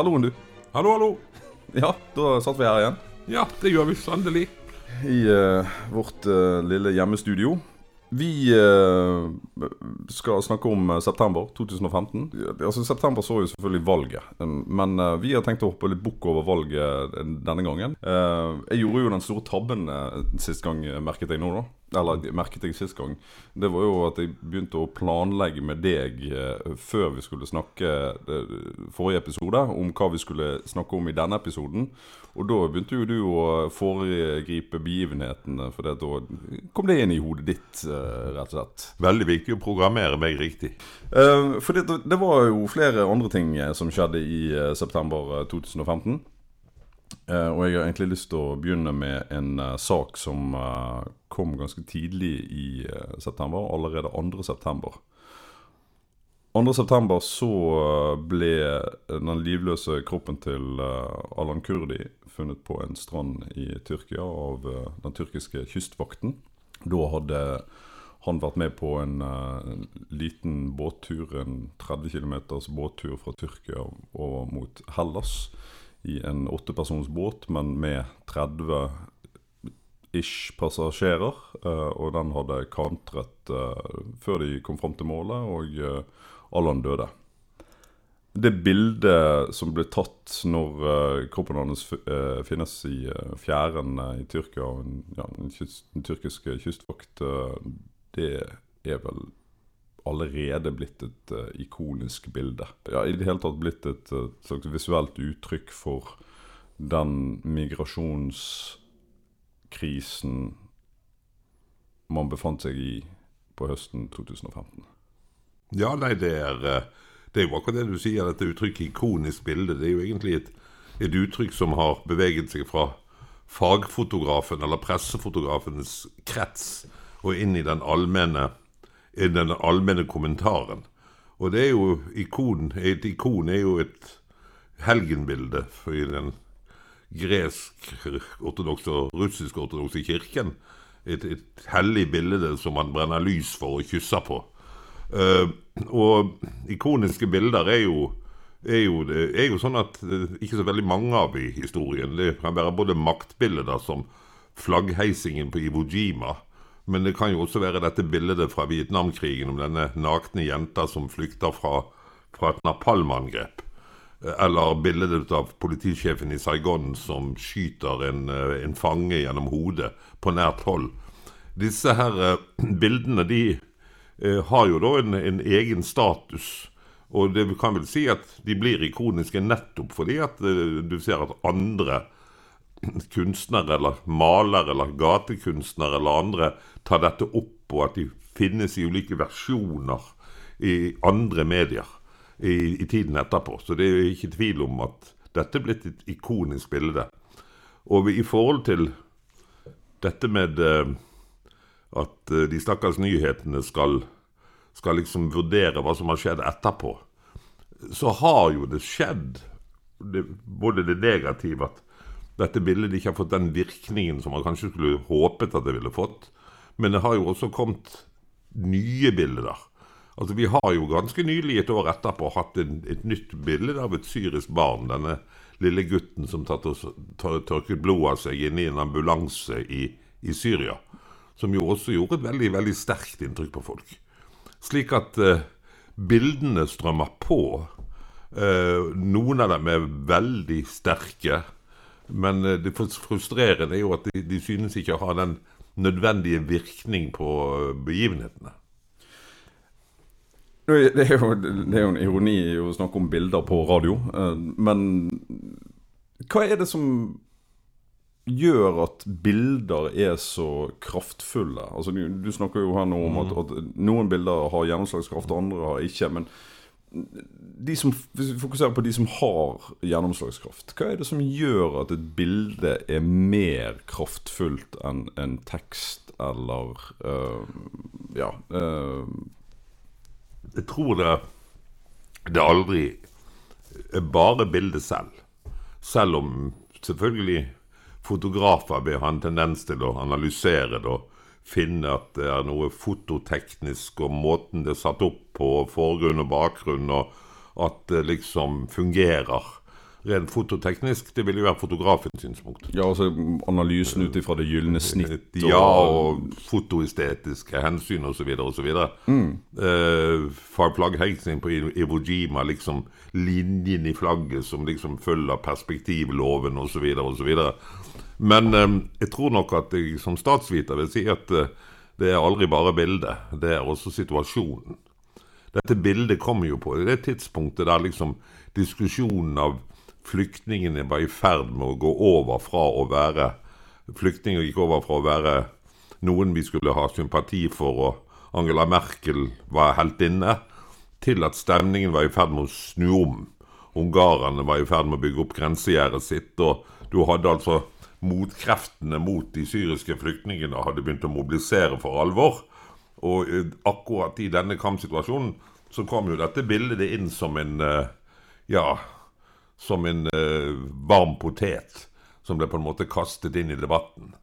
Halloen, du. Hallo, hallo. Ja, da satt vi her igjen. Ja, det gjør vi sannelig. I eh, vårt eh, lille hjemmestudio. Vi eh, skal snakke om eh, september 2015. Ja, Altså, September så jo selvfølgelig valget. Men eh, vi har tenkt å hoppe litt bukk over valget eh, denne gangen. Eh, jeg gjorde jo den store tabben eh, sist gang, eh, merket jeg nå, da. Eller merket jeg sist gang. Det var jo at jeg begynte å planlegge med deg eh, før vi skulle snakke eh, forrige episode, om hva vi skulle snakke om i denne episoden. Og da begynte jo du å foregripe begivenhetene, for da kom det inn i hodet ditt, eh, rett og slett. Veldig viktig å programmere meg riktig. For det, det var jo flere andre ting som skjedde i september eh, 2015. Eh, og jeg har egentlig lyst til å begynne med en eh, sak som eh, kom ganske tidlig i september. Allerede 2. september. 2. september så ble den livløse kroppen til Alan Kurdi funnet på en strand i Tyrkia av den tyrkiske kystvakten. Da hadde han vært med på en eh, liten båttur, en 30 km båttur fra Tyrkia over mot Hellas. I en åttepersons båt, men med 30 ish passasjerer. eh, og den hadde kantret eh, før de kom fram til målet, og eh, Allan døde. Det bildet som ble tatt når kroppen hans finnes i fjæren i Tyrkia, ja, den, tyrkiske kystvakt, det er vel allerede blitt et uh, ikonisk bilde. Ja, I det hele tatt blitt et eh, slags visuelt uttrykk for den migrasjonskrisen man befant seg i på høsten 2015. Ja, nei, det er, eh, det er jo akkurat det du sier, dette uttrykket ikonisk bilde. Det er jo egentlig et, et uttrykk som har beveget seg fra fagfotografen eller pressefotografenes krets og inn i den allmenne, i den allmenne kommentaren. Og det er jo ikon, et ikon er jo et helgenbilde i den gresk-ortodokse og russisk-ortodokse kirken. Et, et hellig bilde som man brenner lys for og kysser på. Uh, og ikoniske bilder er jo, er jo, er jo sånn at er ikke så veldig mange av i historien. Det kan være både maktbilder som flaggheisingen på Iwo Jima, men det kan jo også være dette bildet fra Vietnamkrigen om denne nakne jenta som flykter fra, fra et napalmangrep. Eh, Eller bildet av politisjefen i Saigon som skyter en, eh, en fange gjennom hodet på nært hold. Disse her eh, bildene de har jo da en, en egen status. Og det kan vel si at de blir ikoniske nettopp fordi at du ser at andre kunstnere eller malere eller gatekunstnere eller andre tar dette opp, og at de finnes i ulike versjoner i andre medier i, i tiden etterpå. Så det er ikke tvil om at dette er blitt et ikonisk bilde. Og i forhold til dette med eh, at eh, de stakkars nyhetene skal, skal liksom vurdere hva som har skjedd etterpå, så har jo det skjedd det, både det negative at dette bildet ikke har fått den virkningen som man kanskje skulle håpet at det ville fått, men det har jo også kommet nye bilder. Altså Vi har jo ganske nylig, et år etterpå, hatt en, et nytt bilde av et syrisk barn. Denne lille gutten som tørket blod av seg inne i en ambulanse i, i Syria. Som jo også gjorde et veldig, veldig sterkt inntrykk på folk. Slik at eh, bildene strømmer på. Eh, noen av dem er veldig sterke. Men eh, det frustrerende er jo at de, de synes ikke å ha den nødvendige virkning på eh, begivenhetene. Det er, jo, det er jo en ironi å snakke om bilder på radio, eh, men hva er det som gjør at bilder er så kraftfulle? Altså, du, du snakker jo her nå om at, at noen bilder har gjennomslagskraft, andre har ikke. Men de som, fokuserer på de som har gjennomslagskraft, hva er det som gjør at et bilde er mer kraftfullt enn en tekst eller uh, Ja. Uh. Jeg tror det, det aldri er bare bildet selv. Selv om selvfølgelig fotografer vil ha en tendens til å analysere det og finne at det er noe fototeknisk og måten det er satt opp på, forgrunn og bakgrunn, og at det liksom fungerer. rent fototeknisk. Det ville jo være fotografens synspunkt. Ja, altså analysen ut ifra det gylne snitt Ja, og fotoestetiske hensyn osv. osv. Mm. Eh, flaggheising på Iwo Jima, liksom linjen i flagget som liksom følger perspektivloven osv. osv. Men eh, jeg tror nok at jeg som statsviter vil si at eh, det er aldri bare bildet, det er også situasjonen. Dette bildet kommer jo på det tidspunktet der liksom diskusjonen av flyktningene var i ferd med å gå over fra å være Flyktninger gikk over fra å være noen vi skulle ha sympati for, og Angela Merkel var heltinne, til at stemningen var i ferd med å snu om. Ungarerne var i ferd med å bygge opp grensegjerdet sitt, og du hadde altså motkreftene mot de syriske flyktningene hadde begynt å mobilisere for alvor. Og eh, akkurat i denne kampsituasjonen så kom jo dette bildet inn som en eh, ja, som en uh, varm potet som ble på en måte kastet inn i debatten.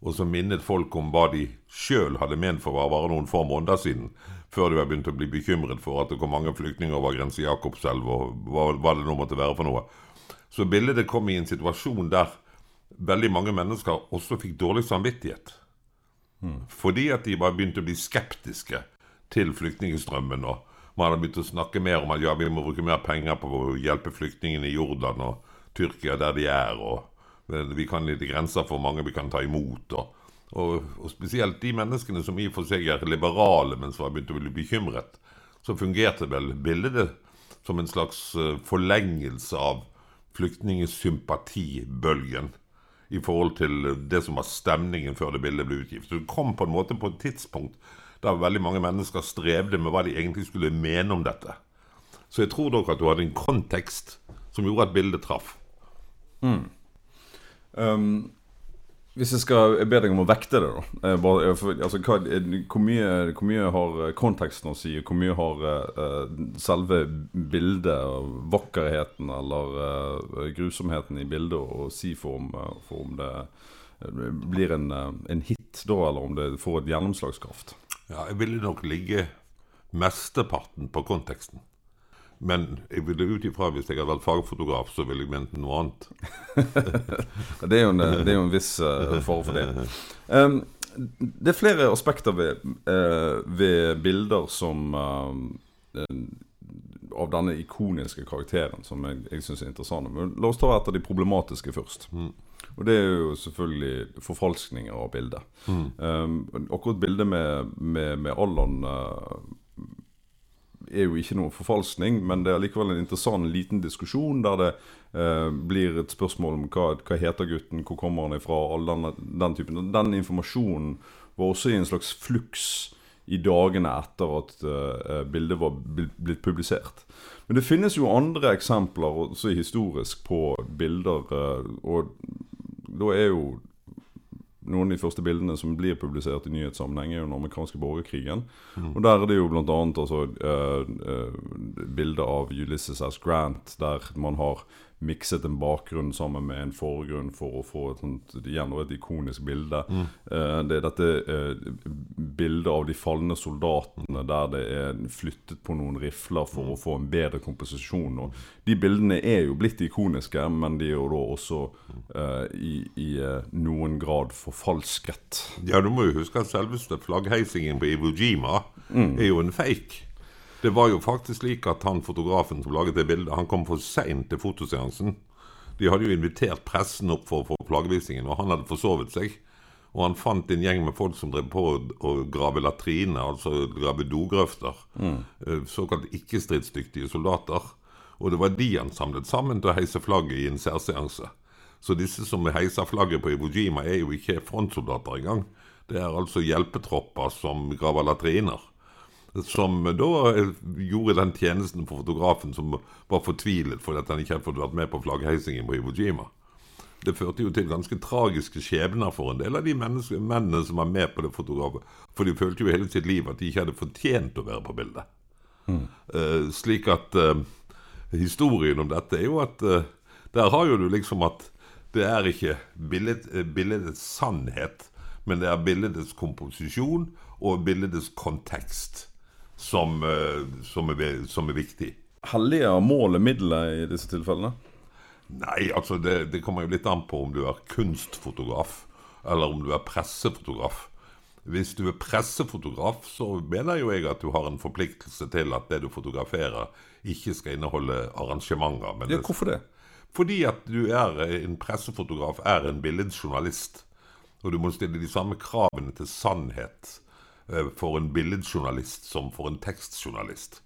Og som minnet folk om hva de sjøl hadde ment for bare noen få måneder siden, før de var begynt å bli bekymret for at det kom mange flyktninger over grensen Jakobselv, og hva, hva, det nå måtte være for noe. Så bildet kom i en situasjon der veldig mange mennesker også fikk dårlig samvittighet. Mm. Fordi at de bare begynte å bli skeptiske til flyktningstrømmen. og man hadde begynt å snakke mer om at ja, vi må bruke mer penger på å hjelpe flyktningene i Jordan og Tyrkia der de er. og Vi kan litt grenser for hvor mange vi kan ta imot. og, og, og spesielt de menneskene som i og for seg er liberale, men som har begynt å bli bekymret. Så fungerte vel bildet som en slags eh, forlengelse av flyktningsympatibølgen i forhold til det som var stemningen før det bildet ble utgitt. Så det kom på en måte på et tidspunkt der veldig mange mennesker strevde med hva de egentlig skulle mene om dette. Så jeg tror nok at du hadde en kontekst som gjorde at bildet traff. Mm. Um, hvis jeg skal be deg om å vekte det, da bare, for, altså, hva, hvor, mye, hvor, mye, har eh, konteksten å si? Hvor mye har uh, selve bildet, vakkerheten eller uh, grusomheten i bildet å si for om, for om det blir en, en, hit da, eller om det får et gjennomslagskraft? Ja, jeg ville nok ligge mesteparten på konteksten. Men jeg ville ut ifra hvis jeg hadde vært fagfotograf, så ville jeg ment noe annet. det, er en, det, er jo en, viss uh, for det. Um, det er flere aspekter ved, uh, ved bilder som uh, Av denne ikoniske karakteren som jeg, jeg syns er interessante. Men la oss ta et av de problematiske først. Mm. Og det er jo selvfølgelig forfalskninger av bildet. Mm. Um, akkurat bildet med, med, med Allan uh, er jo ikke noe forfalskning, men det er likevel en interessant liten diskusjon der det eh, blir et spørsmål om hva, hva heter gutten, hvor kommer han ifra, all den, den typen. Den informasjonen var også i en slags fluks i dagene etter at eh, bildet var blitt publisert. Men det finnes jo andre eksempler også historisk på bilder. eh, og da er jo noen av de første bildene som blir publisert i nyhetssammenheng, er jo den amerikanske borgerkrigen. Mm. Og Der er det jo bl.a. Altså, uh, uh, bilder av Ulysses S. Grant, der man har mikset en bakgrunn sammen med en forgrunn for å få et, sånt, igjen, et ikonisk bilde. Mm. Eh, det er dette eh, bildet av de falne soldatene der det er flyttet på noen rifler for mm. å få en bedre komposisjon. Og de bildene er jo blitt ikoniske, men de er jo da også eh, i, i noen grad forfalsket. Ja, du må jo huske at selveste flaggheisingen på Iwo Jima mm. er jo en fake. Det var jo faktisk slik at han fotografen som laget det bildet, han kom for seint til fotoseansen. De hadde jo invitert pressen opp for å få plagevisningen, og han hadde forsovet seg. Og han fant en gjeng med folk som drev på å grave latrine, altså grave dogrøfter. Mm. Eh, såkalt ikke-stridsdyktige soldater. Og det var de han samlet sammen til å heise flagget i en særseanse. Så disse som heiser flagget på Iwo Jima, er jo ikke frontsoldater engang. Det er altså hjelpetropper som graver latriner som da gjorde den tjenesten for fotografen som var fortvilet fordi at han ikke hadde fått vært med på flaggheisingen på Iwo Jima. Det førte jo til ganske tragiske skjebner for en del av de mennene som var med på det fotografet. For de følte jo hele sitt liv at de ikke hadde fortjent å være på bildet. Mm. Uh, slik at uh, historien om dette er jo at uh, Der har jo du liksom at det er ikke billed, billedets sannhet, men det er billedets komposisjon og billedets kontekst som, eh, som, er, som er viktig. Helliger målet middelet i disse tilfellene? Nei, altså det, det kommer jo litt an på om du er kunstfotograf eller om du er pressefotograf. Hvis du er pressefotograf, så mener jo jeg at du har en forpliktelse til at det du fotograferer, ikke skal inneholde arrangementer. Men Ja, hvorfor det? fordi at du er en pressefotograf, er en billedjournalist. Og du må stille de samme kravene til sannhet eh, for en billedjournalist som for en tekstjournalist.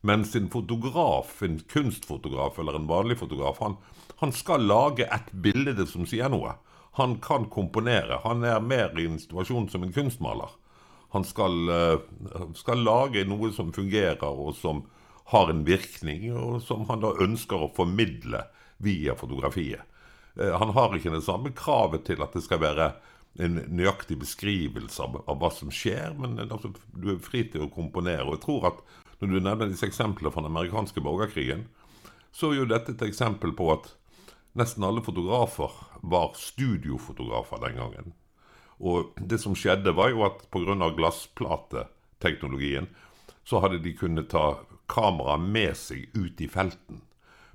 Mens en fotograf, en kunstfotograf eller en vanlig fotograf, han, han skal lage et bilde som sier noe. Han kan komponere. Han er mer i en situasjon som en kunstmaler. Han skal, eh, skal lage noe som fungerer, og som har en virkning, og som han da ønsker å formidle via fotografiet. Eh, Han har ikke det samme kravet til at det skal være en nøyaktig beskrivelse av, av hva som skjer, men altså, du er fri til å komponere. Og jeg tror at når du nevner disse eksemplene fra den amerikanske borgerkrigen, så er jo dette et eksempel på at nesten alle fotografer var studiofotografer den gangen. Og det som skjedde, var jo at pga. glassplateteknologien så hadde de kunnet ta kameraet med seg ut i felten.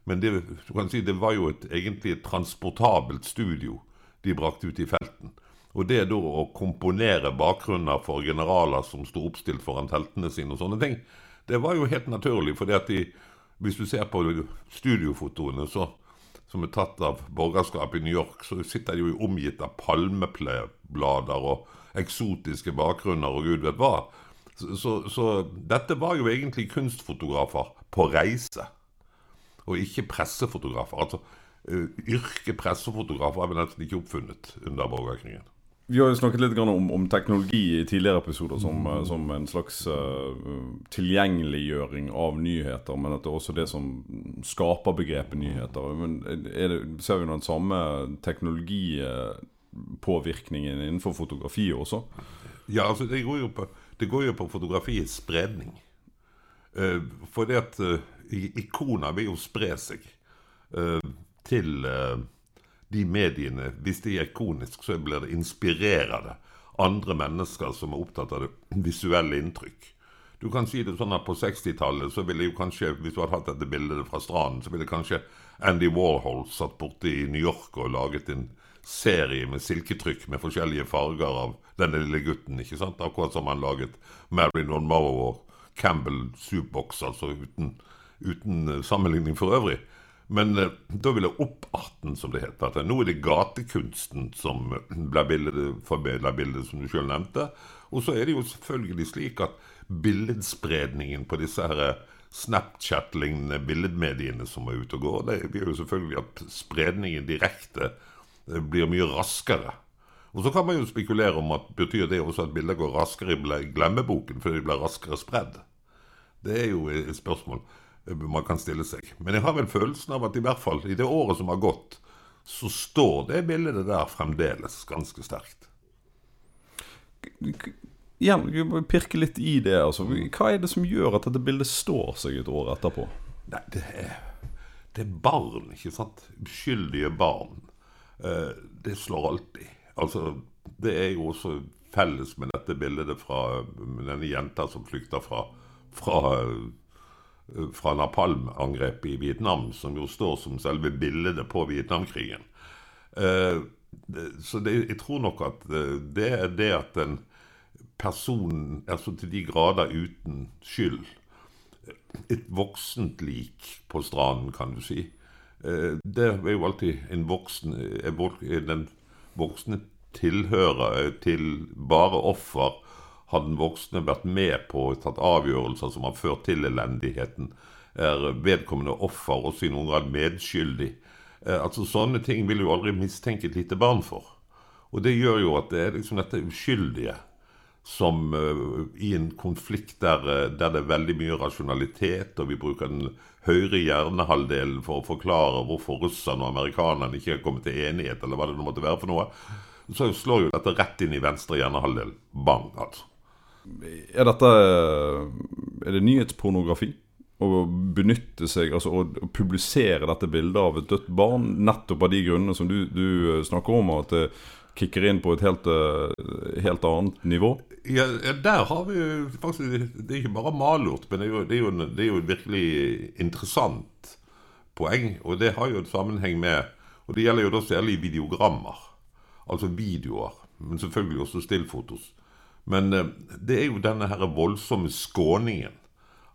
Men det, si, det var jo et, egentlig et transportabelt studio de brakte ut i felten. Og det da å komponere bakgrunner for generaler som sto oppstilt foran teltene sine og sånne ting, det var jo helt naturlig. fordi at de, hvis du ser på studiofotoene så, som er tatt av borgerskap i New York, så sitter de jo omgitt av palmeblader og eksotiske bakgrunner og gud vet hva. Så, så, så dette var jo egentlig kunstfotografer på reise, og ikke pressefotografer. Altså, uh, Yrket pressefotograf var vel nesten ikke oppfunnet under borgerkrigen. Vi har jo snakket litt om, om teknologi i tidligere episoder som, eh, som en slags uh, tilgjengeliggjøring av nyheter, men at det er også det som skaper begrepet nyheter. Men det, ser vi den samme teknologipåvirkningen innenfor fotografiet også? Ja, altså det går jo på, det går jo på fotografiets spredning. Uh, for det at uh, ikoner vil jo spre seg uh, til de mediene. Hvis det er ikonisk, så blir det inspirerende andre mennesker som er opptatt av det visuelle inntrykk. Du kan si det sånn at På 60-tallet så ville jo kanskje, hvis du hadde hatt dette bildet fra stranden, så ville kanskje Andy Warhol satt borte i New York og laget en serie med silketrykk med forskjellige farger av denne lille gutten. ikke sant? Akkurat som han laget Marilyn Monroe og Campbell Soupbox, altså uten, uten sammenligning for øvrig. Men eh, da ville opparten, som det heter, nå er det gatekunsten som blir bildet, forbedra bildet, som du sjøl nevnte. Og så er det jo selvfølgelig slik at billedspredningen på disse her Snapchat-lignende billedmediene som er ute og går, det gjør jo selvfølgelig at spredningen direkte eh, blir mye raskere. Og så kan man jo spekulere om at betyr det også at bilder går raskere i glemmeboken fordi de blir raskere spredd. Det er jo et spørsmål man kan stille seg. Men jeg har vel følelsen av at i hvert fall i det året som har gått, så står det bildet der fremdeles ganske sterkt. Igjen, pirke litt i det. Altså. Hva er det som gjør at dette bildet står seg et år etterpå? Nei, det er, det er barn, ikke sant? Uskyldige barn. Eh, det slår alltid. Altså, det er jo også felles med dette bildet fra denne jenta som flykta fra, fra fra napalmangrepet i Vietnam, som jo står som selve bildet på Vietnamkrigen. Eh, så det, jeg tror nok at det er det at en person er så til de grader uten skyld Et voksent lik på stranden, kan du si. Eh, det er jo alltid en voksen Den voksne tilhører til bare offer hadde den voksne vært med på og tatt avgjørelser som har ført til elendigheten, er vedkommende offer også i noen grad medskyldig. Eh, altså Sånne ting vil jo aldri mistenke et lite barn for. Og det gjør jo at det er liksom dette uskyldige som uh, i en konflikt der, der, det er veldig mye rasjonalitet, og vi bruker den høyre hjernehalvdelen for å forklare hvorfor russerne og amerikanerne ikke har kommet til enighet, eller hva det nå måtte være for noe, så slår jo dette rett inn i venstre hjernehalvdel. Bang, altså. Er dette Er det nyhetspornografi? Å benytte seg, altså å publisere dette bildet av et dødt barn nettopp av de grunnene som du, du snakker om, at det kicker inn på et helt, helt annet nivå? Ja, der har vi jo faktisk Det er ikke bare malurt, men det er jo, det er jo, det er jo virkelig interessant poeng, og det har jo en sammenheng med Og det gjelder jo da særlig videogrammer. Altså videoer. Men selvfølgelig også stillfotos. Men eh, det er jo denne her voldsomme skåningen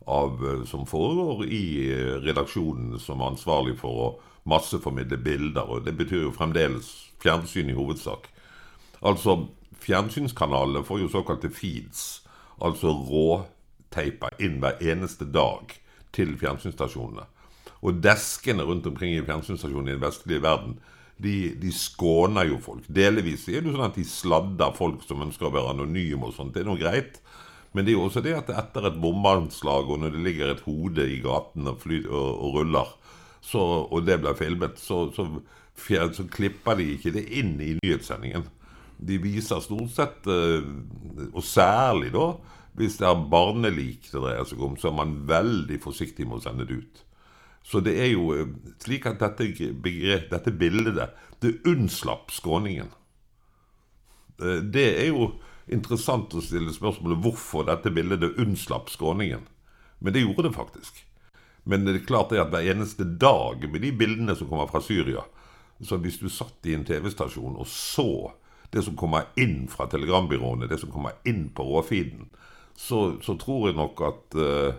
av, eh, som foregår i eh, redaksjonen som er ansvarlig for å masseformidle bilder. Og det betyr jo fremdeles fjernsyn i hovedsak. Altså, fjernsynskanalene får jo såkalte feeds. Altså råteiper inn hver eneste dag til fjernsynsstasjonene. Og deskene rundt omkring i fjernsynsstasjonene i den vestlige verden, de, de skåner jo folk. Delvis er det jo sånn at de sladder folk som ønsker å være anonyme og sånt. Det er noe greit. Men det er jo også det at etter et bombeanslag, og når det ligger et hode i gaten og, fly, og, og ruller, så, og det blir filmet, så, så, så, klipper de ikke det inn i nyhetssendingen. De viser stort sett, eh, og særlig da, hvis det er barnelik det dreier seg om, så er man veldig forsiktig med å sende det ut. Så det er jo eh, slik at dette, dette bildet det unnslapp skråningen. Eh, det er jo interessant å stille spørsmålet hvorfor dette bildet unnslapp skråningen. Men det gjorde det faktisk. Men det er klart det at hver eneste dag med de bildene som kommer fra Syria Så hvis du satt i en TV-stasjon og så det som kommer inn fra telegrambyråene, det som kommer inn på råfeeden, så, så tror jeg nok at uh,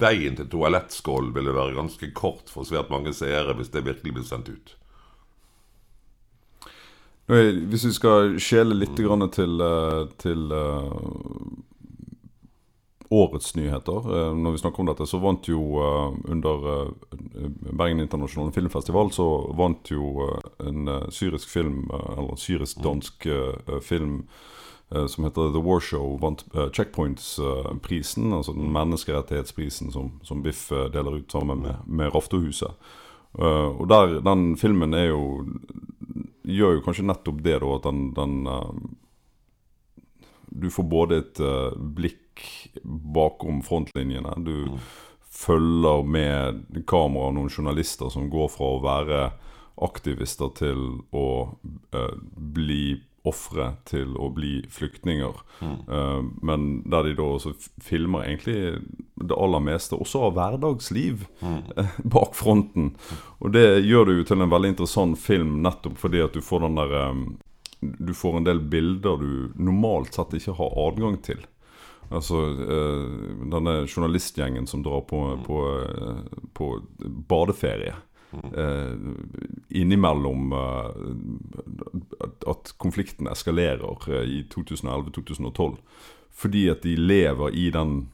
veien til toalettskål ville være ganske kort for svært mange seere hvis det virkelig ble sendt ut. Hvis vi skal skjele litt mm. til, eh, til uh, årets nyheter uh, Når vi snakker om dette, så vant jo under Bergen internasjonale filmfestival Så vant jo en syrisk film, eller syrisk-dansk film Eh, som heter The War Show, vant uh, Checkpoints-prisen. Uh, altså den menneskerettighetsprisen som, som Biff uh, deler ut sammen med, med Raftehuset. og der, den filmen er jo gjør jo kanskje nettopp det, da, at den, den Du får både et blikk bakom frontlinjene. Du mm. følger med kamera og noen journalister som går fra å være aktivister til å bli ofre til å bli flyktninger. Mm. Uh, men der de da også filmer egentlig det aller meste, også av hverdagsliv, mm. uh, bak fronten. Og det gjør det jo til en veldig interessant film nettopp fordi at du får den der um, Du får en del bilder du normalt sett ikke har adgang til. Altså uh, denne journalistgjengen som drar på, mm. på, på badeferie. Uh, innimellom uh, at konflikten eskalerer uh, i 2011-2012. Fordi at de lever i den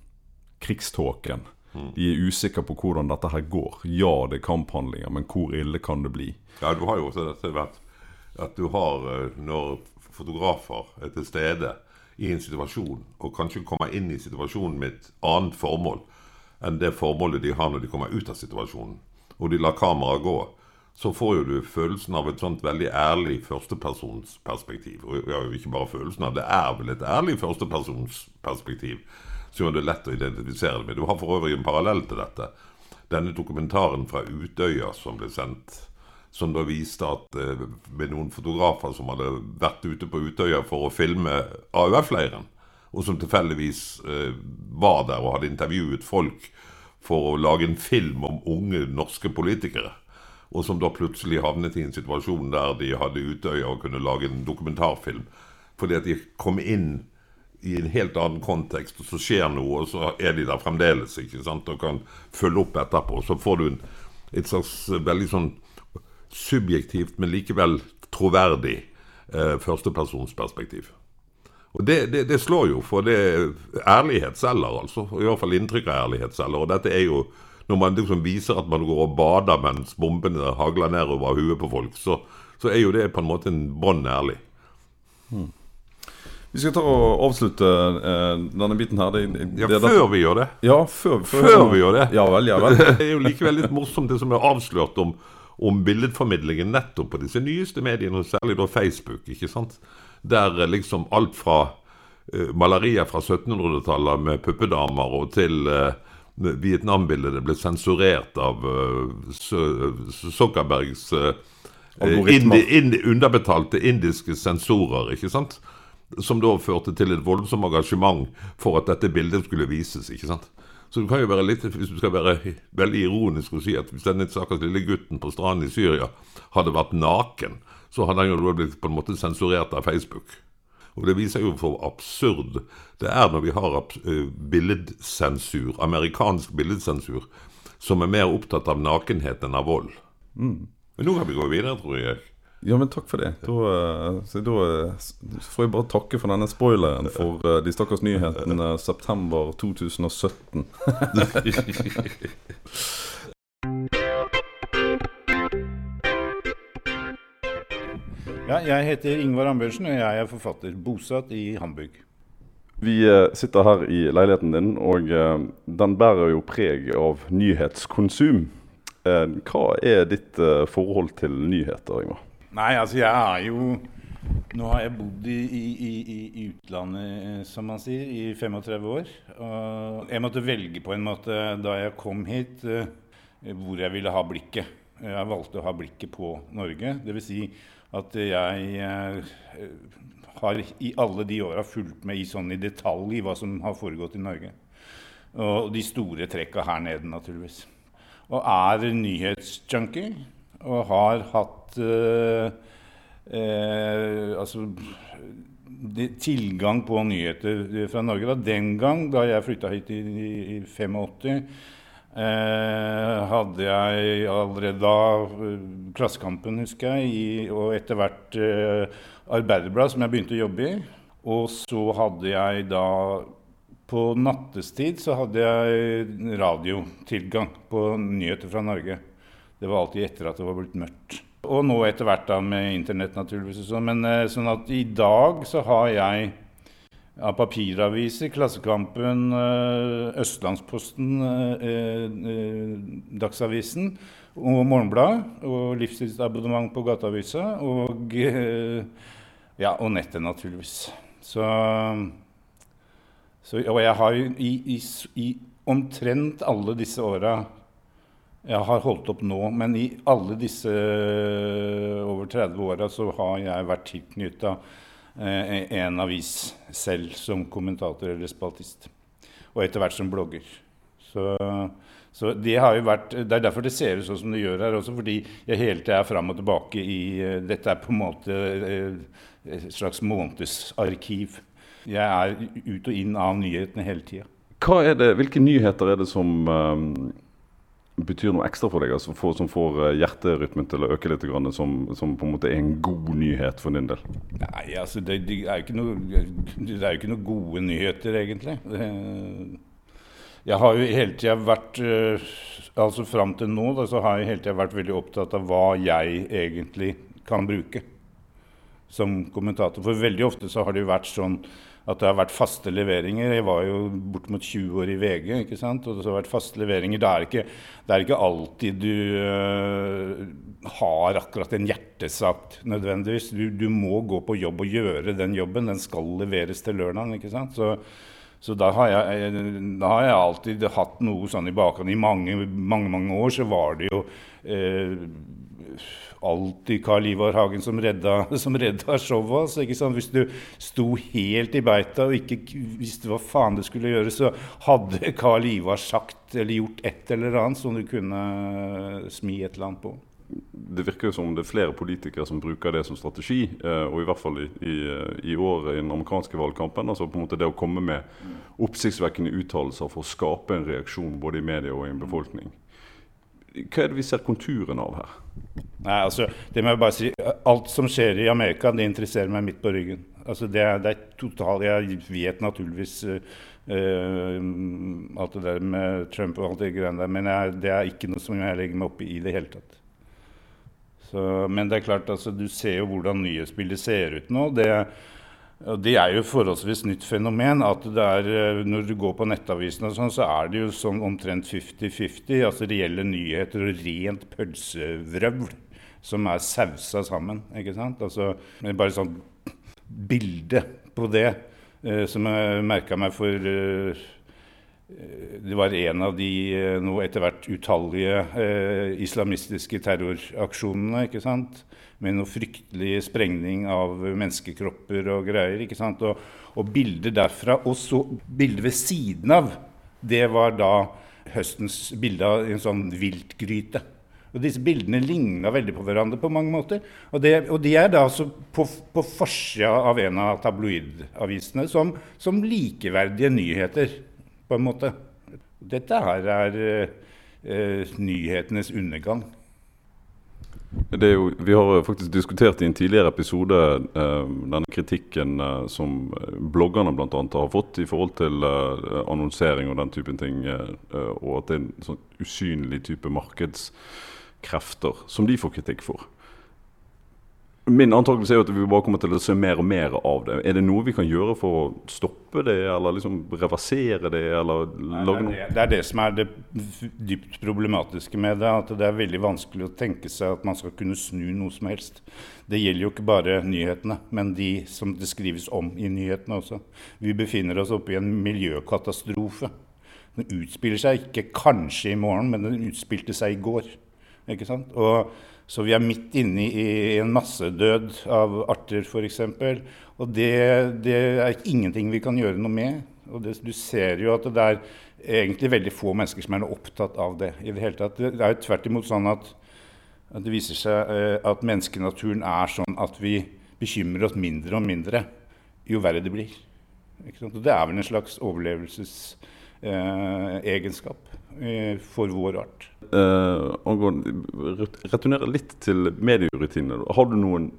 krigståken. Mm. De er usikre på hvordan dette her går. Ja, det er kamphandlinger, men hvor ille kan det bli? Ja, du har jo også dette vært at du har Når fotografer er til stede i en situasjon, og kanskje kommer inn i situasjonen med et annet formål enn det formålet de har når de kommer ut av situasjonen, og de lar kameraet gå, så får jo du følelsen av et sånt veldig ærlig førstepersonsperspektiv. Og ja, ikke bare følelsen av, det er vel et ærlig førstepersonsperspektiv gjør det lett å identifisere det med. Du har for øvrig en parallell til dette. Denne dokumentaren fra Utøya som ble sendt, som da viste at eh, med noen fotografer som hadde vært ute på Utøya for å filme AUF-leiren, og som tilfeldigvis eh, var der og hadde intervjuet folk for å lage en film om unge norske politikere. Og som da plutselig havnet i en situasjon der de hadde Utøya og kunne lage en dokumentarfilm. Fordi at de kom inn i en helt annen kontekst, og så skjer noe, og så er de der fremdeles ikke sant, og kan følge opp etterpå. Så får du en, et slags veldig sånn subjektivt, men likevel troverdig eh, førstepersonsperspektiv. Og det, det, det, slår jo, for det er selger, altså. I hvert fall inntrykk av ærlighet selger. Og dette er jo Når man liksom viser at man går og bader mens bombene hagler nedover huet på folk, så, så er jo det på en måte en bånn ærlig. Hmm. Vi skal ta og avslutte eh, denne biten her. Det, det, ja, før vi gjør det. Ja, før, før, før vi gjør det. Ja vel, ja vel. det er jo likevel litt morsomt det som er avslørt om, om billedformidlingen nettopp på disse nyeste mediene, og særlig da Facebook. ikke sant? Der eh, liksom alt fra uh, malerier fra 1700-tallet med puppedamer og til uh, Vietnam-bildet ble sensurert av uh, Zuckerbergs uh, indi, indi, underbetalte indiske sensorer. ikke sant? Som da førte til et voldsomt engasjement for at dette bildet skulle vises. ikke sant? Så du kan jo være litt, hvis du skal være veldig ironisk og si at hvis denne stakkars lille gutten på stranden i Syria hadde vært naken, så hadde han jo blitt på en måte sensurert av Facebook. Og Det viser jo for absurd det er når vi har eh, billedsensur, amerikansk billedsensur, som er mer opptatt av nakenhet enn av vold. Mm. Men nå kan vi gå videre, tror jeg. Ja, men takk for det. Da, så da får jeg bare takke for denne spoileren for de stakkars nyhetene september 2017. ja, jeg heter Ingvar Ambjørnsen, og jeg er forfatter, bosatt i Hamburg. Vi uh, sitter her i leiligheten din, og uh, den bærer jo preg av nyhetskonsum. hva er ditt forhold til nyheter, Ingvar? Nei, altså jeg er jo Nå har jeg bodd i, i, i, utlandet, eh, som man sier, i 35 år. Og jeg måtte velge på en måte da jeg kom hit, eh, hvor jeg ville ha blikket. Jeg valgte å ha blikket på Norge. Det vil Si at jeg eh, har i alle de åra fulgt med i sånn i detalj i hva som har foregått i Norge. Og de store trekka her nede, naturligvis. Og er nyhetsjunkie og har hatt eh, eh, altså tilgang på nyheter fra Norge. Da. Den gang, da jeg flytta hit i, i 85, uh, hadde jeg allerede da Klassekampen, husker jeg, i, og etter hvert Arbeiderblad, som jeg begynte å jobbe i. Og så hadde jeg da på nattestid så hadde jeg radiotilgang på nyheter fra Norge. Det var alltid etter at det var blitt mørkt. Og nå etter hvert da med internett, naturligvis. Men eh, sånn at i dag så har jeg av papiraviser, Klassekampen, eh, Østlandsposten, eh, Dagsavisen og Morgenbladet. Og livstidsabonnement på Gateavisa. Og, ja, og nettet, naturligvis. Så, så Og jeg har jo i, i, i omtrent alle disse åra jeg har holdt opp nå, men i alle disse eh, over 30 åra så har jeg vært tilknytta eh, en avis selv som kommentator eller spaltist. Og etter hvert som blogger. Så, så, det vært Det er derfor det ser ut sånn som det gjør her også, fordi jeg hele tida er fram og tilbake i eh, Dette er på en måte et slags månedsarkiv. Jeg er ut og inn av nyhetene hele tida. Hvilke nyheter er det som betyr noe ekstra for deg, altså for, som får eh, hjerterytmen til å øke litt, som, som, på en måte er en god nyhet for din del? Nei, altså det, det, er, jo noe, det er jo ikke noe gode nyheter, egentlig. Jeg har jo hele tida vært eh, Altså fram til nå da, så har jeg hele tida vært veldig opptatt av hva jeg egentlig kan bruke som kommentator. For veldig ofte så har det jo vært sånn at det har vært faste leveringer. Jeg var jo bortimot 20 år i VG, ikke sant? og det har vært faste leveringer. Det er ikke, det er ikke alltid du uh, har akkurat en hjertesak nødvendigvis. Du, du, må gå på jobb og gjøre den jobben. Den skal leveres til lørdagen. ikke sant? Så, så da, har jeg, da har jeg alltid hatt noe sånn i bakhånd. I mange, mange, mange år så var det jo uh, alltid Karl Ivar Hagen som redda, som redda showet. Altså, ikke sant? Hvis du sto helt i beita og ikke visste hva faen du skulle gjøre, så hadde Karl Ivar sagt eller gjort et eller annet som du kunne smi et eller annet på. Det virker jo som det er flere politikere som bruker det som strategi, eh, og i hvert fall i, i, i år i den amerikanske valgkampen. altså på en måte Det å komme med oppsiktsvekkende uttalelser for å skape en reaksjon både i media og i en befolkning. Hva er det vi ser konturene av her? Nei, altså, det må jeg bare si. Alt som skjer i Amerika, det interesserer meg midt på ryggen. Altså, det, det er total, Jeg vet naturligvis uh, alt det der med Trump og alt det greiene der, men jeg, det er ikke noe som jeg legger meg opp i i det hele tatt. Så, men det er klart, altså, du ser jo hvordan nyhetsbildet ser ut nå. Det er Det er jo forholdsvis nytt fenomen. at er, eh, Når du går på nettavisen, og sånn, så er det jo sånn omtrent 50-50. altså Reelle nyheter og rent pølsevrøvl som er sausa sammen. ikke sant? Altså, Bare sånn bilde på det eh, som jeg merka meg for eh, det var en av de eh, nå etter hvert utallige eh, islamistiske terroraksjonene. ikke sant? Med noe fryktelig sprengning av menneskekropper og greier. ikke sant? Og, og bilder derfra, og så bilder ved siden av Det var da høstens bilde av en sånn viltgryte. Og Disse bildene ligna veldig på hverandre på mange måter. Og, det, og de er da altså på, på forsida av en av tabloidavisene som, som, likeverdige nyheter, på en måte. Dette her er eh, nyhetenes undergang. Jo, vi har faktisk diskutert i en tidligere episode eh, denne kritikken eh, som bloggerne bl.a. har fått i forhold til eh, annonsering og den typen ting, eh, og at det er en sånn usynlig type markedskrefter som de får kritikk for. Min antakelse er jo at vi bare kommer til å se mer og mer av det. Er det noe vi kan gjøre for å stoppe det, eller liksom reversere det? eller lage noe? Det er det som er det dypt problematiske med det. At det er veldig vanskelig å tenke seg at man skal kunne snu noe som helst. Det gjelder jo ikke bare nyhetene, men de som det skrives om i nyhetene også. Vi befinner oss oppe i en miljøkatastrofe. Den utspiller seg ikke kanskje i morgen, men den utspilte seg i går. Ikke sant? Og så vi er midt inne i en massedød av arter, f.eks. Og det, det, er ingenting vi kan gjøre noe med. Og det, du ser jo at det er egentlig veldig få mennesker som er opptatt av det. i Det hele tatt. Det er jo tvert imot sånn at, at det viser seg eh, at menneskenaturen er sånn at vi bekymrer oss mindre og mindre jo verre det blir. Og det er vel en slags overlevelses Eh, eh, for vår art. Eh, returnere litt til medierutiner. Har du noen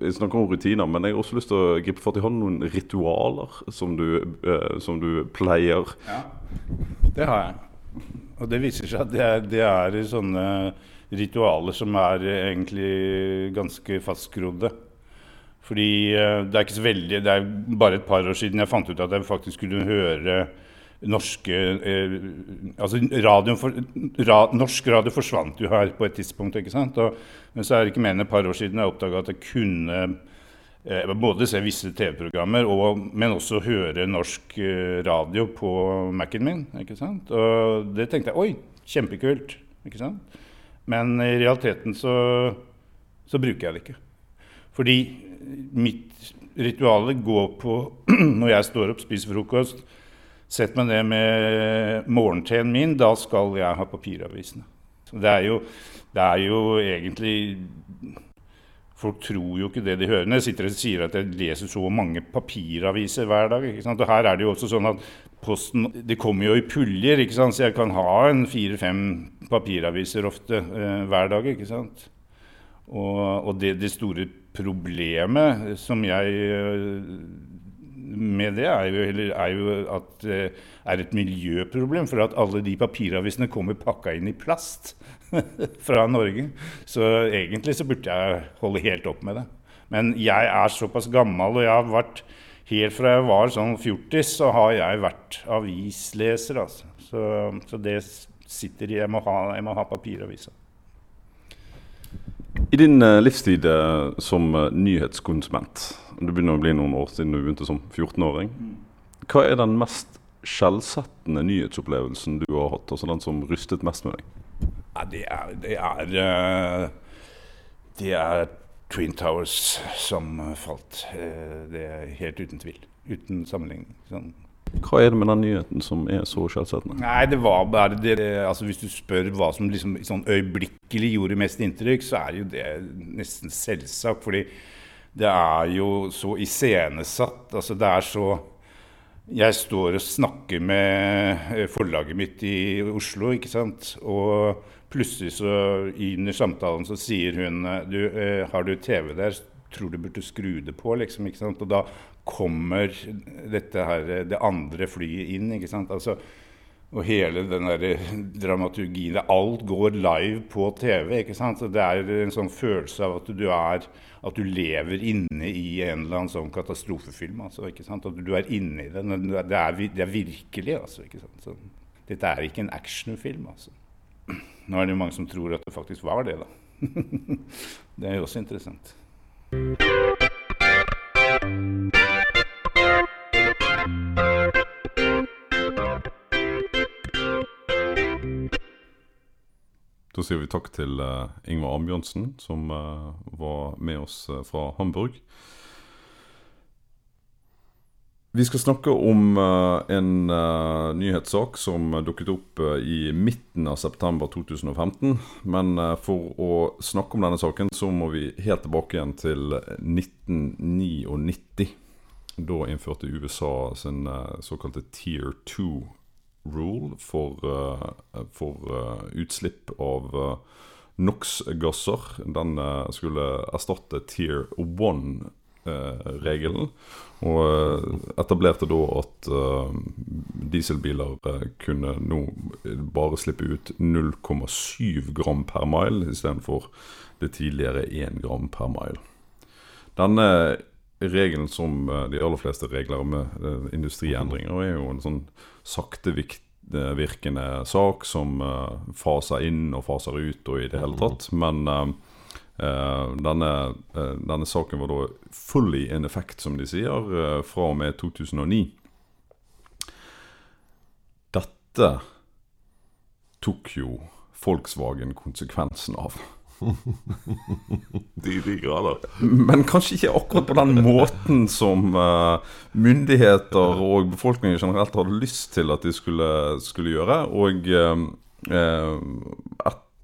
jeg snakker om rutiner, men jeg har også lyst til å gripe fatt i Har du noen ritualer som du, eh, som du, pleier? Ja, det har jeg. Og det viser seg at det er, det er sånne ritualer som er egentlig ganske fastskrodde. Fordi eh, det er ikke så veldig Det er bare et par år siden jeg fant ut at jeg faktisk kunne høre norske eh, altså for, ra, Norsk radio forsvant jo her på et tidspunkt. ikke sant? Og, men så er det ikke mer enn et par år siden jeg oppdaga at jeg kunne eh, både se visse TV-programmer, men også høre norsk eh, radio på Mac-en min. ikke sant? Og det tenkte jeg oi, kjempekult. ikke sant? Men i realiteten så, så bruker jeg det ikke. Fordi mitt ritual går på når jeg står opp, spiser frokost Sett meg ned med morgenteen min, da skal jeg ha papiravisene. Det er, jo, det er jo egentlig Folk tror jo ikke det de hører. Når jeg sitter og sier at jeg leser så mange papiraviser hver dag. Og her er det jo også sånn at posten Det kommer jo i puljer, ikke sant? så jeg kan ha en fire-fem papiraviser ofte eh, hver dag. ikke sant? Og, og det, det, store problemet som jeg eh, med det, er jo, er jo at det er et miljøproblem. For at alle de papiravisene kommer pakka inn i plast fra Norge. Så egentlig så burde jeg holde helt opp med det. Men jeg er såpass gammel, og jeg har vært helt fra jeg var sånn fjortis, så har jeg vært avisleser. Altså. Så, så, det sitter i Jeg jeg må ha papiravisa. I din uh, livstid uh, som nyhetskonsument, det begynner å bli noen år siden du begynte som 14-åring, hva er den mest skjellsettende nyhetsopplevelsen du har hatt? Altså den som rystet mest med deg? Ja, det er, det er, det er Twin Towers som falt. Det er helt uten tvil. Uten sammenligning. Sånn hva er det med den nyheten som er så skjellsettende? Nei, det var bare det, altså Hvis du spør hva som liksom sånn øyeblikkelig gjorde mest inntrykk, så er jo det nesten selvsagt. Fordi det er jo så iscenesatt. Altså det er så Jeg står og snakker med eh, forlaget mitt i Oslo, ikke sant. Og plutselig så under samtalen så sier hun du, eh, har du TV der? Tror du burde skru det på, liksom. ikke sant? Og da kommer dette her, det andre flyet inn. ikke sant? Altså, og hele den der dramaturgien Alt går live på TV. ikke sant? Det er en sånn følelse av at du, er, at du lever inne i en eller annen sånn katastrofefilm. altså, ikke sant? At du er inne i den. Det er, det er virkelig. altså, ikke sant? Så, dette er ikke en actionfilm. altså. Nå er det jo mange som tror at det faktisk var det, da. det er jo også interessant. Da sier vi takk til uh, Ingvar Ambjørnsen, som uh, var med oss uh, fra Hamburg. Vi skal snakke om en nyhetssak som dukket opp i midten av september 2015. Men for å snakke om denne saken, så må vi helt tilbake igjen til 1999. Da innførte USA sin såkalte Tier 2 rule for, for utslipp av NOx-gasser. Den skulle erstatte Tier 1-regelen. Og eh, etablerte da at dieselbiler kunne nå bare slippe ut 0,7 gram per mile istedenfor det tidligere 1 gram per mile. Denne regelen, som de aller fleste regler med industriendringer, er jo en sånn saktevirkende sak som faser inn og faser ut og i det hele tatt. Men Uh, denne, denne, saken var da fully in effect, som de sier, fra og med 2009. Dette tok jo Volkswagen konsekvensen av. de, de grader. Men kanskje ikke akkurat på den måten som myndigheter og befolkningen generelt hadde lyst til at de skulle, skulle gjøre. Og uh,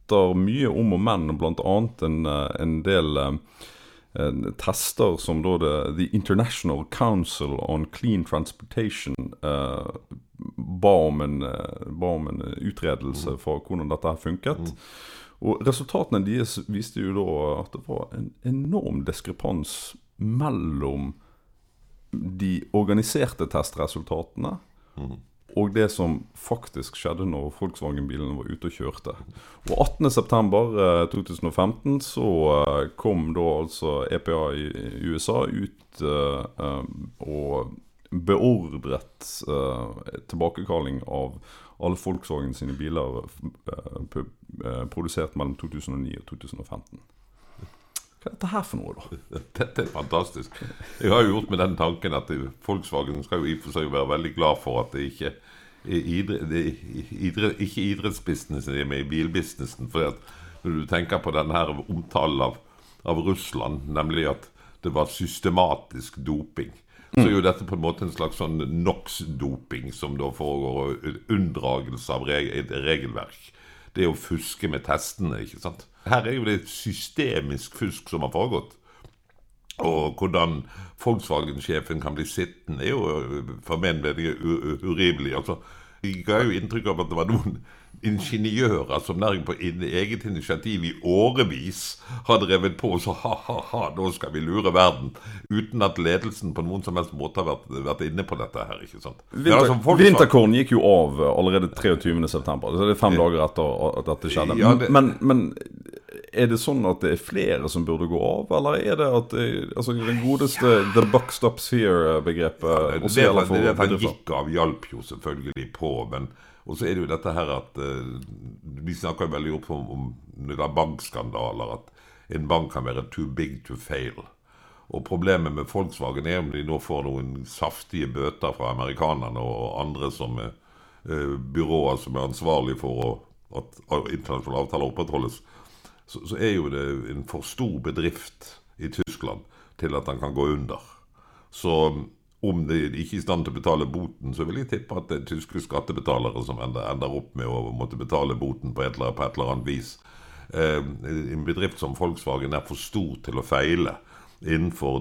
etter mye om og men, bl.a. En, eh, en del eh, tester som da det, The International Council on Clean Transportation uh, ba, om en, uh, ba, om en, utredelse for hvordan dette her funket. Mm. Og Resultatene deres viste jo da at det var en enorm diskrepans mellom de organiserte testresultatene og det som faktisk skjedde når Volkswagen-bilene var ute og kjørte. Og 18.9.2015 så eh, kom da altså EPA i USA ut uh, og beordret uh, tilbakekalling av alle Volkswagen sine biler uh, produsert mellom 2009 og 2015. Hva er dette her for noe, da? Dette er fantastisk. Jeg har jo gjort med den tanken at Volkswagen skal jo i og for seg være veldig glad for at det ikke er idrett, ikke idrettsbusinessen, det er med i bilbusinessen. For når du tenker på denne her omtalen av, av Russland, nemlig at det var systematisk doping så er jo dette på en måte en slags sånn NOx-doping, som da foregår unndragelse av regelverk. Det å fuske med testene, ikke sant. Her er jo det systemisk fusk som har foregått. Og hvordan Volkswagen-sjefen kan bli sittende, er jo for meg veldig urimelig. Altså, de ga jo inntrykk av at det var noen ingeniører som nærmest på eget initiativ i årevis har drevet på og så ha-ha-ha, nå skal vi lure verden. Uten at ledelsen på noen som helst måte har vært, vært inne på dette her. ikke sant? Vinter, altså, Vinterkorn gikk jo av allerede 23.9., så det er fem dager etter at dette skjedde. Ja, det, men, men er det sånn at det er flere som burde gå av, eller er det at det, altså, den godeste ja. 'the buck stops here'-begrepet ja, det, det, det, det, det gikk av, hjalp jo selvfølgelig på. men og så er det jo dette her at Vi snakker jo veldig opp om, om det er bankskandaler. At en bank kan være too big to fail. Og problemet med Volkswagen er om de nå får noen saftige bøter fra amerikanerne og andre som er uh, byråer som er ansvarlige for å, at internasjonale avtaler opprettholdes så, så, er jo det en for stor bedrift i Tyskland til at den kan gå under. Så om de ikke er i stand til å betale boten, så vil jeg tippe at det er tyske skattebetalere som ender, opp med å måtte betale boten på et eller, på et eller annet vis. Eh, en bedrift som Volkswagen er for stor til å feile innenfor,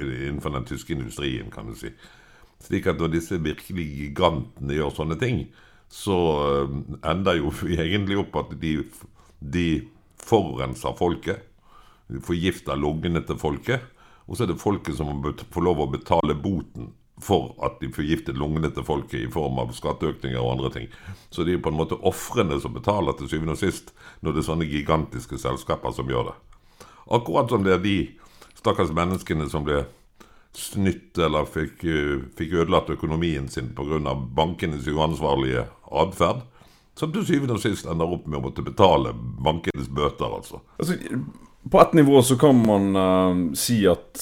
innenfor den tyske industrien, kan du si. Slik at når disse virkelig gigantene gjør sånne ting, så eh, ender jo vi egentlig opp at de, de forurenser folket. Forgifter lungene til folket. Og så er det folket som må få lov å betale boten for at de forgiftet lungene til folket i form av skatteøkninger og andre ting. Så det er på en måte ofrene som betaler til syvende og sist, når det er sånne gigantiske selskaper som gjør det. Akkurat som det er de stakkars menneskene som ble snytt eller fikk, fikk ødelagt økonomien sin pga. bankenes uansvarlige atferd. Som til syvende og sist ender opp med å måtte betale bankenes bøter, altså. altså på ett nivå så kan man uh, si at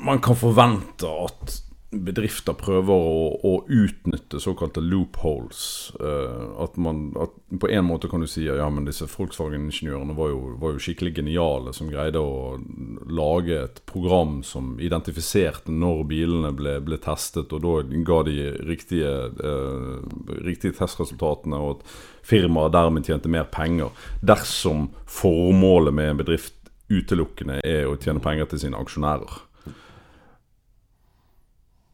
man kan forvente at bedrifter prøver å, å utnytte såkalte loopholes. Uh, at man at På en måte kan du si at ja, men disse Volkswagen-ingeniørene var, var, jo skikkelig geniale som greide å lage et program som identifiserte når bilene ble, ble testet, og da ga de riktige, uh, riktige testresultatene, og at firmaet dermed tjente mer penger. Dersom formålet med en bedrift utelukkende er å tjene penger til sine aksjonærer.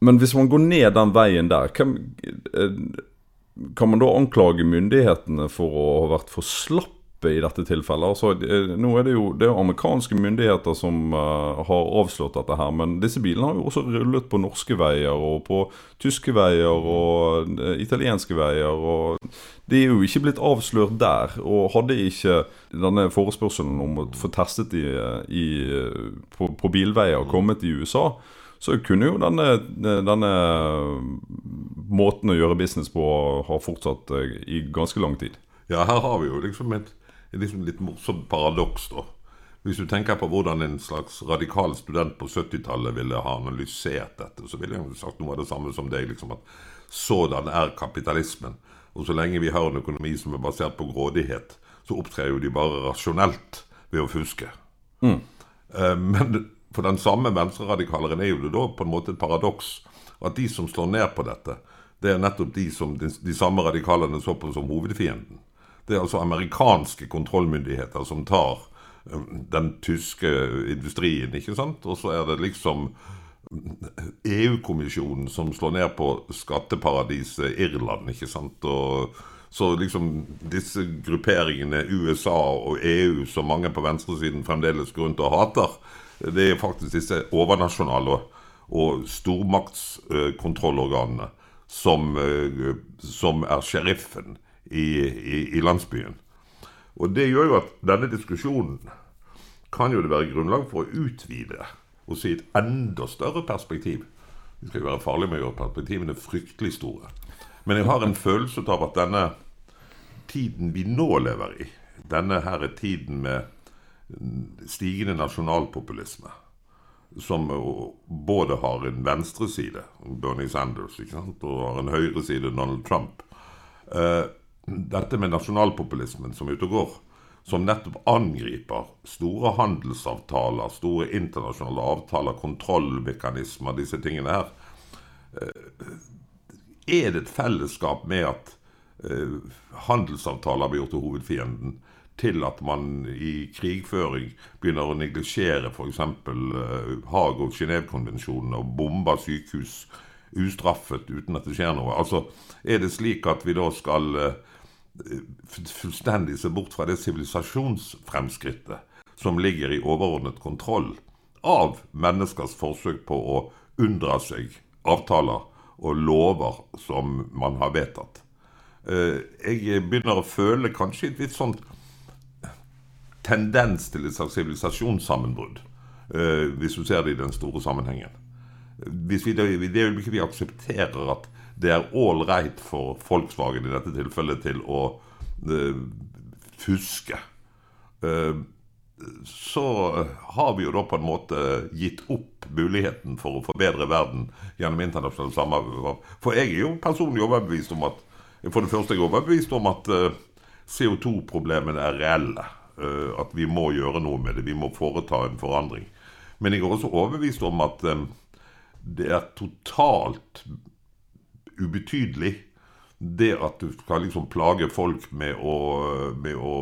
Men hvis man går ned den veien der, kan, eh, kan man da anklage myndighetene for å ha vært for slappe i dette tilfellet? Altså, nå er det jo det er amerikanske myndigheter som uh, har avslått dette her, men disse bilene har jo også rullet på norske veier og på tyske veier og uh, italienske veier. og De er jo ikke blitt avslørt der. Og hadde ikke denne forespørselen om å få testet de i, på, på bilveier kommet i USA, så kunne jo denne, denne, måten å gjøre business på ha fortsatt i ganske lang tid. Ja, her har vi jo liksom et, et liksom litt morsomt paradoks, da. Hvis du tenker på hvordan en slags radikal student på 70-tallet ville ha analysert dette, så ville jeg sagt noe av det samme som deg. liksom at Sådan er kapitalismen. Og så lenge vi har en økonomi som er basert på grådighet, så opptrer jo de bare rasjonelt ved å fuske. Mm. Eh, men for den samme venstreradikaleren er jo det da på en måte et paradoks at de som slår ned på dette, det er nettopp de som de, de samme radikalene så på som hovedfienden. Det er altså amerikanske kontrollmyndigheter som tar um, den tyske industrien, ikke sant? Og så er det liksom EU-kommisjonen som slår ned på skatteparadiset Irland, ikke sant? Og så liksom disse grupperingene USA og EU, som mange på venstresiden fremdeles går rundt og hater, det er faktisk disse overnasjonale og stormaktskontrollorganene som, eh, som, er sheriffen i, i, i, landsbyen. Og det gjør jo at denne diskusjonen kan jo det være grunnlag for å utvide og si et enda større perspektiv. Det skal jo være farlig med å gjøre perspektivene fryktelig store. Men jeg har en følelse av at denne tiden vi nå lever i, denne her er tiden med stigende nasjonalpopulisme. Som både har en venstreside, Bernie Sanders, og har en høyreside, Donald Trump. Eh, dette med nasjonalpopulismen som er ute og går, som nettopp angriper store handelsavtaler, store internasjonale avtaler, kontrollmekanismer, disse tingene her. Eh, er det et fellesskap med at eh, handelsavtaler blir gjort til hovedfienden? til at man i krigføring begynner å neglisjere f.eks. Uh, Haag- og Genévekonvensjonen og bomber sykehus ustraffet uten at det skjer noe. Altså, Er det slik at vi da skal fullstendig se bort fra det sivilisasjonsfremskrittet som ligger i overordnet kontroll av menneskers forsøk på å unndra seg avtaler og lover som man har vedtatt? Uh, jeg begynner å føle kanskje et litt sånn tendens til et slags sivilisasjonssammenbrudd, uh, hvis du ser det i den store sammenhengen. Hvis vi, det øyeblikket vi aksepterer at det er ålreit for Volkswagen i dette tilfellet til å uh, fuske, uh, så har vi jo da på en måte gitt opp muligheten for å forbedre verden gjennom internasjonalt samarbeid. For jeg er jo personlig overbevist om at for det første er overbevist om at CO2-problemene er reelle. Eh, at vi må gjøre noe med det. Vi må foreta en forandring. Men jeg er også overbevist om at eh, det er totalt ubetydelig det at du skal liksom plage folk med å, med å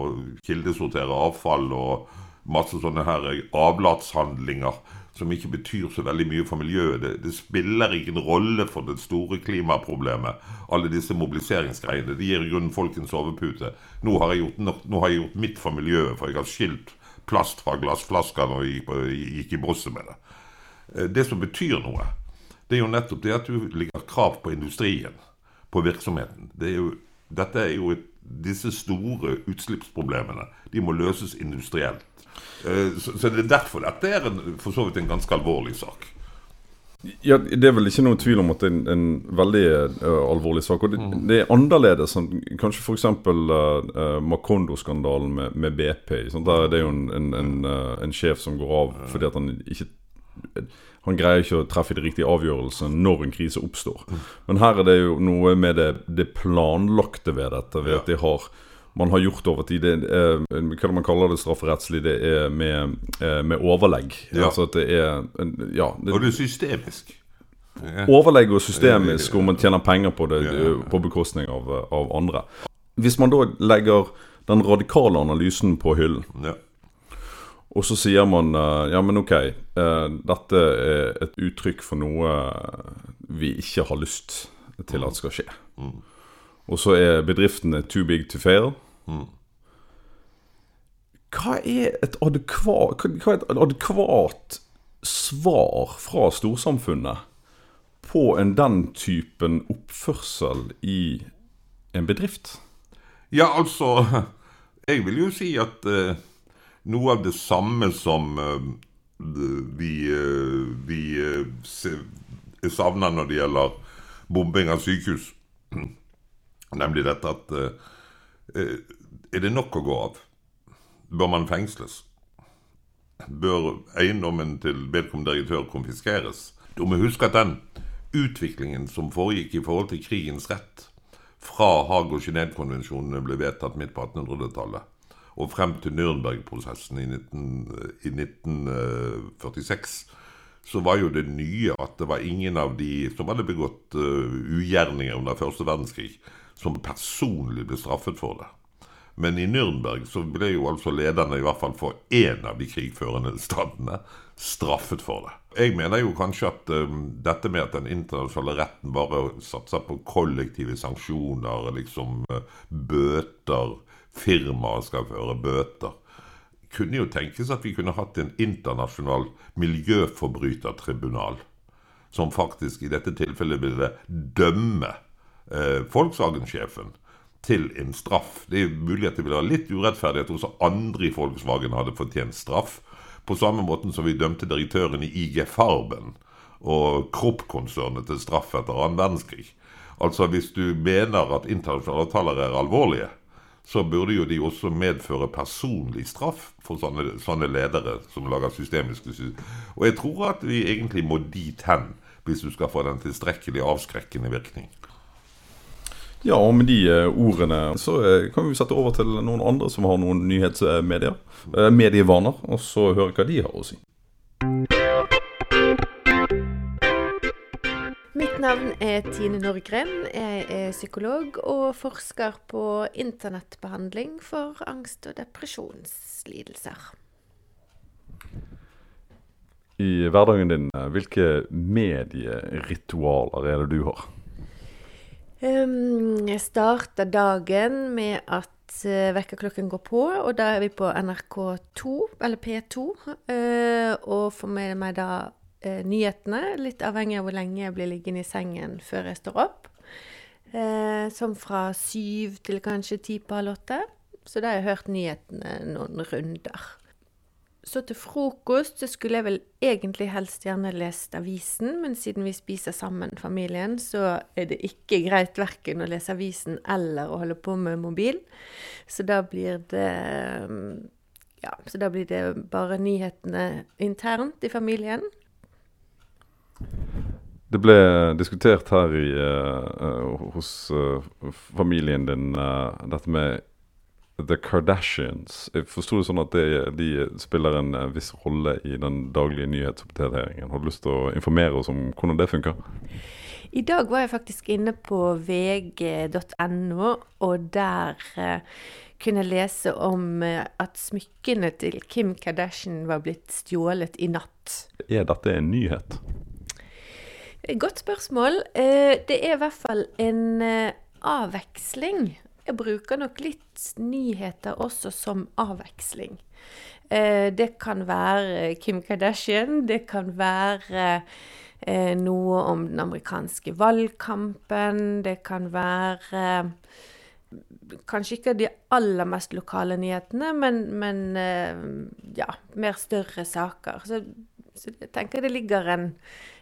kildesortere avfall og masse sånne her avlatshandlinger som ikke betyr så veldig mye for miljøet. Det, det spiller ingen rolle for det store klimaproblemet. Alle disse mobiliseringsgreiene. Det gir i grunnen folk en sovepute. Nå har, gjort, nå har, jeg gjort, mitt for miljøet, for jeg har skilt plast fra glassflasker når jeg gikk, gikk i bosset med det. Eh, det som betyr noe, det er jo nettopp det at du ligger krav på industrien, på virksomheten. Det er jo, dette er jo et, disse store utslippsproblemene. De må løses industrielt. Eh, så, så, det er derfor dette er en, for så vidt en ganske alvorlig sak. Ja, Det er vel ikke noen tvil om at det er en, en veldig uh, alvorlig sak. Og det, mm. det er annerledes enn kanskje f.eks. Uh, Macondo-skandalen med, med, BP. Sant? der er det jo en, en, en, uh, en, sjef som går av fordi at han ikke han greier ikke å treffe de riktige avgjørelsene når en krise oppstår. Men her er det jo noe med det, det planlagte ved dette. Ved at de har man har gjort over tid. Det er, hva man kaller det strafferettslig, det er med, eh, med overlegg. Ja. Altså at det er Ja. Det, Og det er systemisk. Overlegg og systemisk, og man tjener penger på det på bekostning av, av andre. Hvis man da legger den radikale analysen på hyllen, Ja. Og så sier man eh, ja, men ok, eh, dette er et uttrykk for noe vi ikke har lyst til at skal skje. Og så er bedriftene too big to fail. Hva er adekvat, hva er et adekvat svar fra storsamfunnet på en den typen oppførsel i en bedrift? Ja, altså Jeg vil jo si at eh, noe av det samme som eh, vi, eh, vi eh, savner når det gjelder bombing av sykehus, nemlig dette at Er det nok å gå av? Bør man fengsles? Bør eiendommen til vedkommende direktør konfiskeres? Du må huske at den utviklingen som foregikk i forhold til krigens rett, fra Haag- og Genévekonvensjonene ble vedtatt midt på 1800-tallet, og frem til Nürnberg-prosessen i, i 1946, så var jo det nye at det var ingen av de som hadde begått eh, ugjerninger under første verdenskrig, som personlig ble straffet for det. Men i Nürnberg så ble jo altså lederne, i hvert fall for én av de krigførende statene, straffet for det. Jeg mener jo kanskje at um, dette med at den internasjonale retten bare satser på kollektive sanksjoner, liksom uh, bøter, firmaer skal føre bøter kunne jo tenkes at vi kunne hatt en internasjonal miljøforbrytertribunal, som faktisk i dette tilfellet ville dømme eh, Volkswagen-sjefen til en straff. Det er mulig at det ville være litt urettferdig at også andre i Volkswagen hadde fortjent straff. På samme måten som vi dømte direktøren i IG Farben og Krupp-konsernet til straff etter annen verdenskrig. Altså Hvis du mener at internasjonale avtaler er alvorlige, så burde jo de også medføre personlig straff for sånne, sånne ledere som lager systemiske system. Og jeg tror at vi egentlig må dit hen hvis du skal få den tilstrekkelig avskrekkende virkning. Ja, og med de eh, ordene så eh, kan vi sette over til noen andre som har noen nyhetsmedier. eh, medievaner, og så høre hva de har å si. Navn er Tine Norgren. Jeg er psykolog og forsker på internettbehandling for angst- og depresjonslidelser. I hverdagen din, eh, hvilke medieritualer er det du har? Um, jeg starter dagen med at uh, vekkerklokken går på, og da er vi på NRK2, eller P2, Uh, og får med meg da eh, nyhetene, litt avhengig av hvor lenge jeg blir liggende i sengen før jeg står opp. Eh, som fra syv til kanskje ti på halv åtte. Så da har jeg hørt nyhetene noen runder. Så til frokost så skulle jeg vel egentlig helst gjerne lest avisen, men siden vi spiser sammen familien, så er det ikke greit verken å lese avisen eller å holde på med mobil. Så da blir det mm, Ja, så da blir det bare nyhetene internt i familien. Det ble diskutert her i, eh, hos uh, familien din uh, dette med The Kardashians. Jeg forsto det sånn at det, de spiller en viss rolle i den daglige nyhetsoppdateringen. Har du lyst til å informere oss om hvordan det funker? I dag var jeg faktisk inne på vg.no, og der eh, kunne jeg lese om at smykkene til Kim Kardashian var blitt stjålet i natt. Er dette en nyhet? Godt spørsmål. Eh, Det er i hvert fall en eh, avveksling. Jeg bruker nok litt nyheter også som avveksling. Eh, Det kan være Kim Kardashian, det kan være noe om den amerikanske valgkampen, det kan være Kanskje ikke de aller mest lokale nyhetene, men, men ja, mer større saker. Så, så jeg tenker det ligger en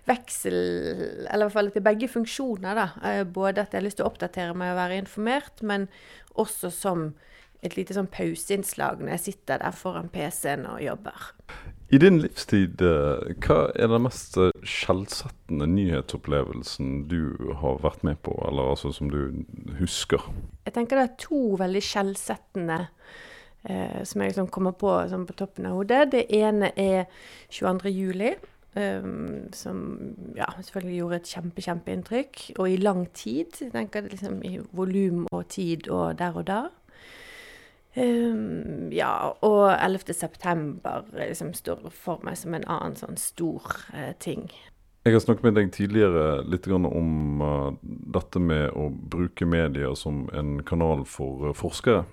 veksel, eller i hvert fall til begge funksjoner. da. Eh, Både at jeg har lyst til å oppdatere meg og være informert, men også som et lite sånn pauseinnslag når jeg sitter der foran PC-en og jobber. I din livstid, eh, hva er den mest eh, skjellsettende nyhetsopplevelsen du har vært med på, eller altså som du husker? Jeg tenker det er to veldig skjellsettende eh, som jeg liksom kommer på sånn på toppen av hodet. Det ene er 22. juli. Um, som ja, selvfølgelig gjorde et kjempe, kjempeinntrykk. Og i lang tid. Jeg tenker liksom I volum og tid og der og da. Um, ja, og 11. september liksom står for meg som en annen sånn stor uh, ting. Jeg har snakket med deg tidligere litt om uh, dette med å bruke medier som en kanal for uh, forskere.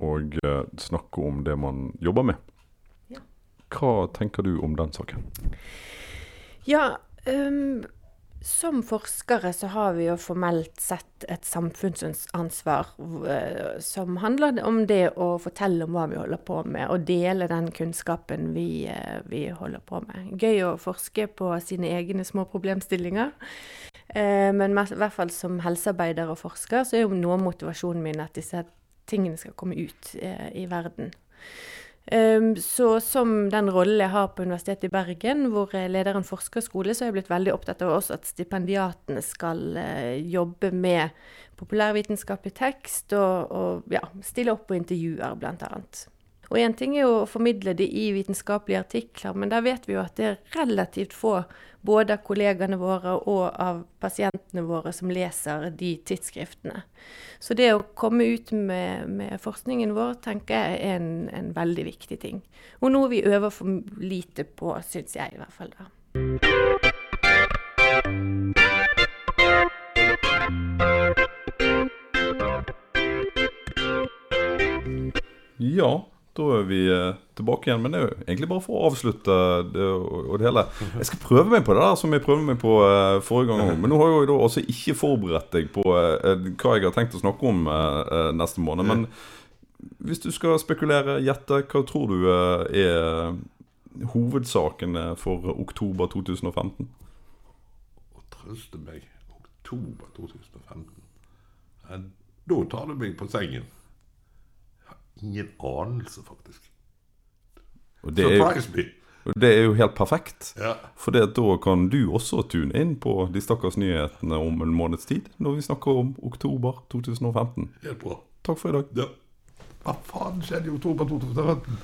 Og snakke om det man jobber med. Ja. Hva tenker du om den saken? Ja, um som forskere så har vi jo formelt sett et samfunnsansvar uh, som handler om det å fortelle om hva vi holder på med, og dele den kunnskapen vi, uh, vi holder på med. Gøy å forske på sine egne små problemstillinger. Men i hvert fall som helsearbeider og forsker, så er jo noe av motivasjonen min at disse tingene skal komme ut i verden. Um, så som den rollen jeg har på Universitetet i Bergen, hvor jeg leder en forskerskole, så er jeg blitt veldig opptatt av også at stipendiatene skal uh, jobbe med populærvitenskapelig tekst og, og ja, stille opp på intervjuer, blant annet. Og én ting er jo å formidle det i vitenskapelige artikler, men der vet vi jo at det er relativt få, både av kollegaene våre og av pasientene våre, som leser de tidsskriftene. Så det å komme ut med, med forskningen vår tenker jeg er en, en, veldig viktig ting. Og noe vi øver for lite på, syns jeg i hvert fall. da. Ja, da er vi eh, tilbake igjen. Men det er jo egentlig bare for å avslutte det, og det hele. Jeg skal prøve meg på det der som jeg prøvde meg på uh, forrige gang. Men nå har jeg jo også ikke forberedt deg på uh, hva jeg har tenkt å snakke om neste måned. Men hvis du skal spekulere, gjette, hva tror du er hovedsakene for oktober 2015? Å trøste meg oktober 2015 Da tar du meg på sengen. Ingen anelse, faktisk. Surprise me! Og det er jo helt perfekt. Ja. For da kan du også tune inn på De stakkars nyhetene om en måneds tid, når vi snakker om oktober 2015. Helt bra. Takk for i dag. Ja. Hva faen skjedde i oktober 2015?